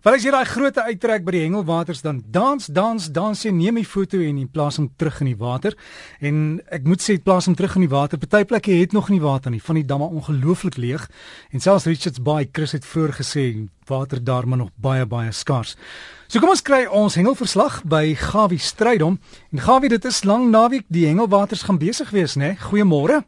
Val as jy daai groot uittrek by die hengelwaters dan dans dans dans jy neem 'n foto en jy plaas hom terug in die water en ek moet sê plaas hom terug in die water party plekke het nog nie water nie van die damme ongelooflik leeg en selfs Richards Bay Chris het vroeër gesê water daar maar nog baie baie skars. So kom ons kry ons hengelverslag by Gawie Strydom en Gawie dit is lang naweek die hengelwaters gaan besig wees nê. Goeiemôre.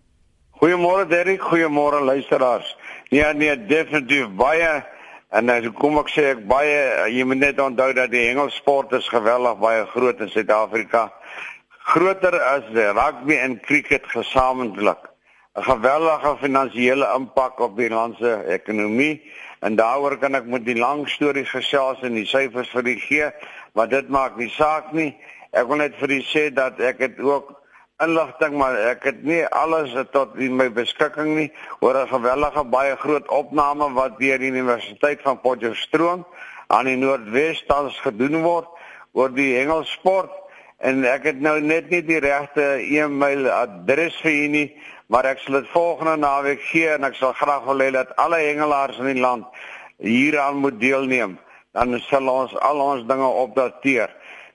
Goeiemôre Derrick, goeiemôre luisteraars. Ja nee, definitief baie En dan uh, kom ek sê ek baie jy moet net onthou dat die hengelsport is geweldig baie groot in Suid-Afrika. Groter as die rugby en cricket gesamentlik. 'n Geweldige finansiële impak op die land se ekonomie en daaroor kan ek met die lang stories gesels en die syfers vir u gee, maar dit maak nie saak nie. Ek wil net vir u sê dat ek dit ook inligting maar ek het nie alles tot in my beskikking nie. Oor 'n gewellige baie groot opname wat deur die Universiteit van Potchefstroom aan die Noordwes tans gedoen word oor die hengelsport. En ek het nou net nie die regte e-mail adres vir u nie maar ek sal dit volgende naweek gee en ek sal graag wil hê dat alle hengelaars in die land hieraan moet deelneem. Dan sal ons al ons dinge opdateer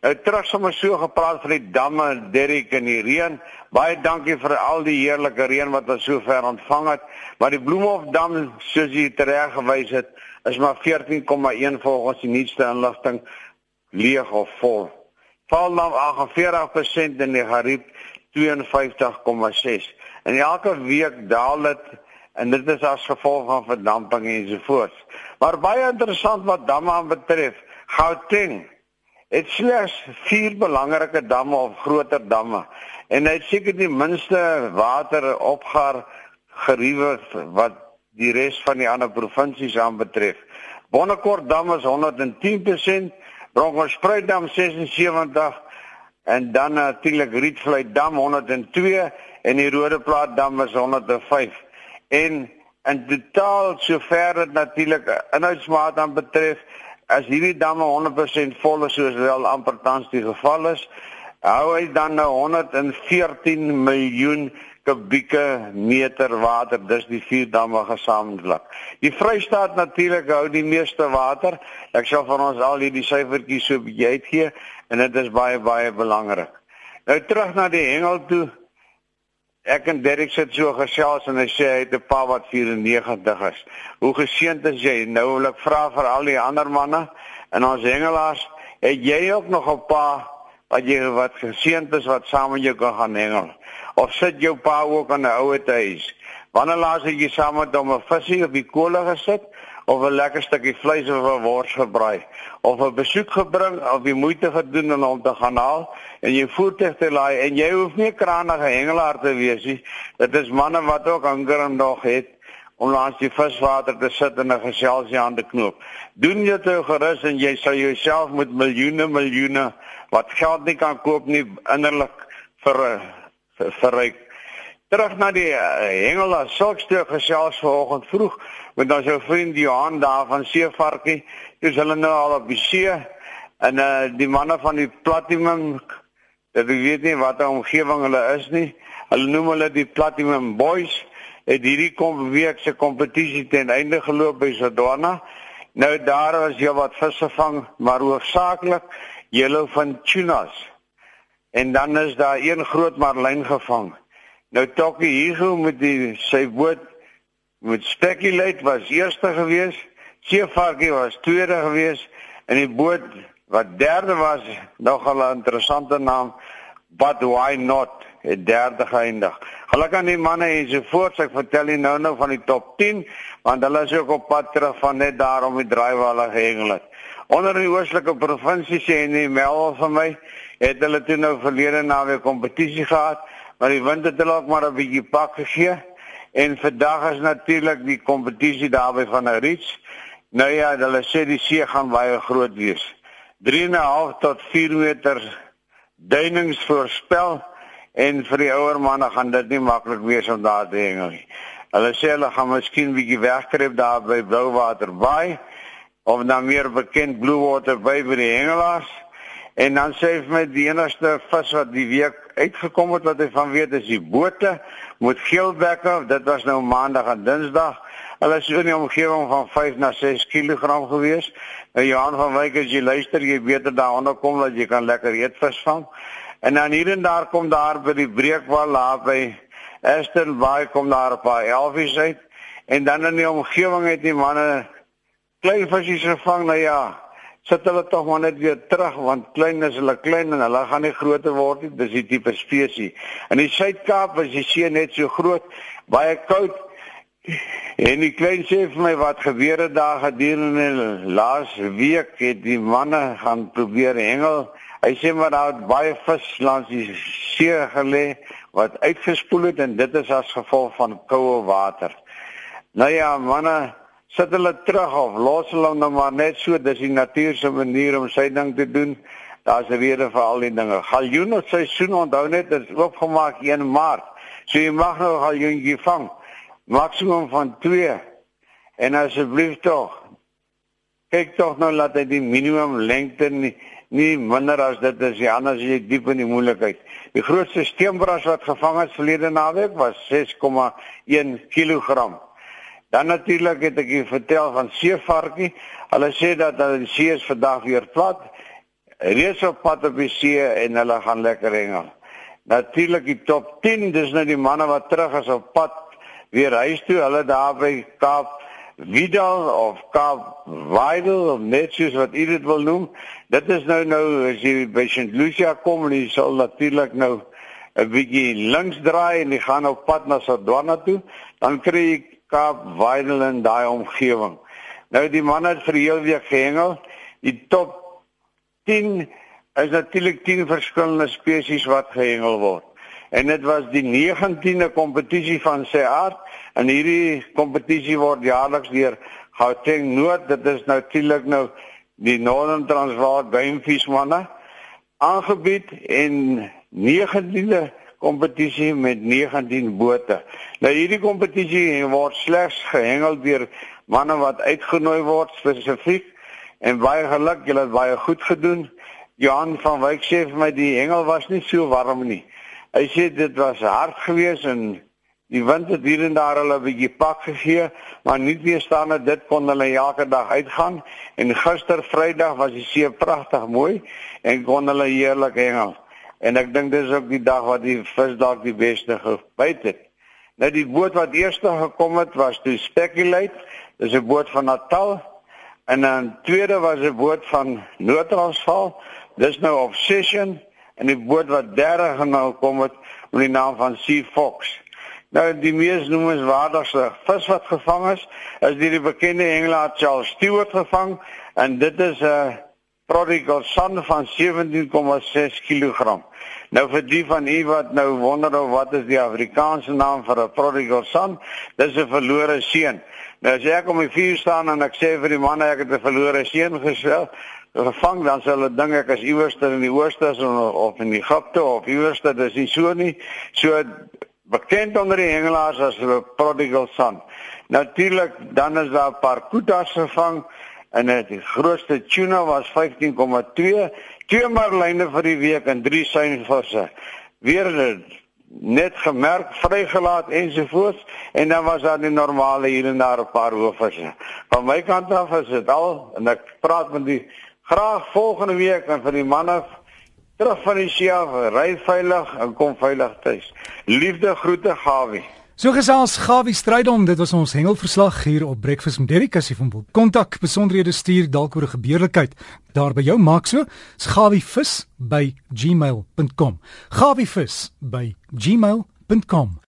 Nou terug sommer so gepraat van die damme, Derrick en die reën. Baie dankie vir al die heerlike reën wat ons sover ontvang het. Maar die Bloemhofdam, soos jy tereg gewys het, is maar 14,1 volgens die nuutste inligting leeg of vol. Val na 48% in die Gariep 52,6. En elke week daal dit en dit is as gevolg van verdamping en so voort. Maar baie interessant wat damme betref. Gauteng het slegs vier belangrike damme of groter damme en hy het seker die minste water opgaar geriewe wat die res van die ander provinsies aanbetref. Bonnekort dam is 110%, Bronkhorstspruitdam 76 en dan natuurlik Rietvlei dam 102 en die Rodeplaat dam is 105. En in totaal sover dit natuurlik inhoudsmaat aan betref as hierdie damme 100% vol is soos wel amper tans die geval is, hou hy dan nou 114 miljoen kubieke meter water, dis die vier damme gesamentlik. Die Vrystaat natuurlik hou die meeste water. Ek sal van ons al hierdie syfertjies so bietjie uitgee en dit is baie baie belangrik. Nou terug na die hengel toe. Ek en Derek sit so gesels en hy sê hy het 'n pa wat 94 is. Hoe geseënd is jy? Nou wil ek vra vir al die ander manne en ons hengelaars, het jy ook nog 'n pa wat jy wat geseënd is wat saam met jou kan gaan hengel? Of sit jou pa ook aan 'n ouer huis? Wanneer laas het jy saam met hom 'n visie op die kolle gesit? Of 'n lekker stukkie vleis of 'n wors gebraai of 'n besoek gebring of jy moeite gedoen om hom te gaan haal en jy voertuig te laai en jy hoef nie 'n kranige hengelaar te wees nie. Dit is manne wat ook honger en nog het om langs die viswater te sit en 'n geselsie aan te knoop. Doen jy te gerus en jy sal jouself met miljoene miljoene wat geld nie kan koop nie innerlik vir verryk terug na die uh, hengelaar sulkstuk gesels vanoggend vroeg met ons ou vriend Johan daar van Seevarkie. Dis hulle nou al op die see en uh die manne van die Platinum dat ek weet nie wat omgewing hulle is nie. Hulle noem hulle die Platinum Boys. Het hierdie kom week se kompetisie ten einde geloop by Sodwana. Nou daar was jy wat visse vang, maar hoofsaaklik julle van tunas. En dan is daar een groot marlyn gevang. Nou Tokkie hier met die sy boot met speculate was eerste gewees, seevarkie was tweede gewees en die boot wat derde was, nogal 'n interessante naam, but why not, het derde geëindig. Gelukkig aan die manne en so voort, ek vertel nie nou nou van die top 10, want hulle is ook op pad terug van net daar om die draaiwalle gehengel. Onder die oostelike provinsies en die Melville van my het hulle toe nou verlede naweek kompetisie gehad, maar die wind het hulle ook maar 'n bietjie pak gegee. En vandag is natuurlik die kompetisie daarby van 'n reach. Nou ja, hulle sê die see gaan baie groot wees. 3.5 tot 4 meter duinings voorspel en vir die ouer manne gaan dit nie maklik wees om daar te hengel nie. Hulle sê hulle gaan miskien bietjie wegkruip daar by Blouwater Bay of dan meer bekend Blue Water Bay vir die hengelaars. En dan sê hy vir my die enigste vis wat die week uitgekom het wat hy van weet is die bote met geelbekke. Dit was nou maandag en dinsdag. Hulle is in die omgewing van 5 na 6 kg gewees. En nou, Johan van Wyk as jy luister, jy beter daaronder kom dat jy kan lekker eet vis vang. En dan hier en daar kom daar by die breekwal daar by Aston Bay kom daar 'n paar elfies uit en dan in die omgewing het die manne klein visse gevang. Nou ja, sit hulle tog maar net weer terug want klein is hulle klein en hulle gaan nie groter word nie. Dis die tipe spesies. In die Suid-Kaap is die see net so groot, baie koud. En die klein sê vir my wat gebeur het daar gedurende laas week het die manne gaan probeer hengel. Hy sê maar daar het baie vis langs die see gelê wat uitgespoel het en dit is as gevolg van koue water. Nou ja, manne sit hulle terug of los hulle nou maar net so dis die natuur se manier om sy ding te doen. Daar's 'n rede vir al die dinge. Galjoen of seisoen onthou net dit is oopgemaak 1 maart. So jy mag nou galjoentjie vang. Maksimum van 2 en asseblief tog kyk tog nou laat hy die minimum lengte nie nie minder as dit is ja anders jy diep in die moeilikheid. Die grootste steenbras wat gevang is verlede naweek was 6,1 kg Dan natuurlik het ek vertel van seevarkie. Hulle sê dat die see is vandag weer plat. Reeds op pad op die see en hulle gaan lekker hengel. Natuurlik die top 10, dis nou die manne wat terug is op pad weer huis toe. Hulle daar by Kaap Vidal of Kaap Vidal of net soos wat u dit wil noem. Dit is nou nou as jy by St. Lucia kom en jy sal natuurlik nou 'n bietjie links draai en jy gaan op pad na Sodwana toe, dan kry jy Kaap, Weidel en daai omgewing. Nou die manne het vir heel week gehengel. Die top 10 is natuurlik 10 verskillende spesies wat gehengel word. En dit was die 19de kompetisie van sy aard en hierdie kompetisie word jaarliks deur Gauteng Noord, dit is natuurlik nou die Northern Transvaal Gamefish manne aangebied en 19de kompetisie met 19 bote. Nou hierdie kompetisie word slegs gehengel deur manne wat uitgenooi word spesifiek en baie geluk, julle het baie goed gedoen. Johan van Wyk sê vir my die hengel was nie so warm nie. Hy sê dit was hard geweest en die wind het hier en daar hulle 'n bietjie pak gegee, maar nie weer staan dat dit kon hulle elke dag uitgaan en gister Vrydag was die see pragtig mooi en kon hulle heerlik hengel en ek dink dis ook die dag wat die vis dalk die beste gebyt het. Nou die boot wat eers gekom het was toe Speculate, dis 'n boot van Natal. En dan tweede was 'n boot van Noord-Transvaal, dis nou Obsession. En die boot wat derde genoem kom het met die naam van Sea Fox. Nou die mees noemenswaardigste vis wat gevang is, is deur die bekende hengelaar Charles Stewart gevang. En dit is 'n uh, prodigal son van 17,6 kg. Nou vir die van u wat nou wonder of wat is die Afrikaanse naam vir 'n prodigal son? Dis 'n verlore seun. Nou as ek om die vuur staan en ek sê vir die manne ek het 'n verlore seun gesel, gevang dan sal hulle dink ek is iewers in die ooste of in Egipte of iewers dis nie so nie. So bekend onder die hengelaars as 'n prodigal son. Natuurlik dan is daar kutas gevang en die grootste tuna was 15,2 twee marline vir die week en drie seinvisse weer net gemerk vrygelaat ensovoorts en dan was daar die normale hier en daar 'n paar hoofvisse van my kant af is dit al en ek praat met die graag volgende week en vir die manne terug van die see af ry veilig en kom veilig tuis liefde groete gawie So gesels Gawie Strydom, dit was ons hengelverslag hier op Breakfast met Derrick as jy van kontak besonderhede stuur dalk oor 'n gebeurlikheid daar by jou maak so, gawivis by gmail.com. gawivis by gmail.com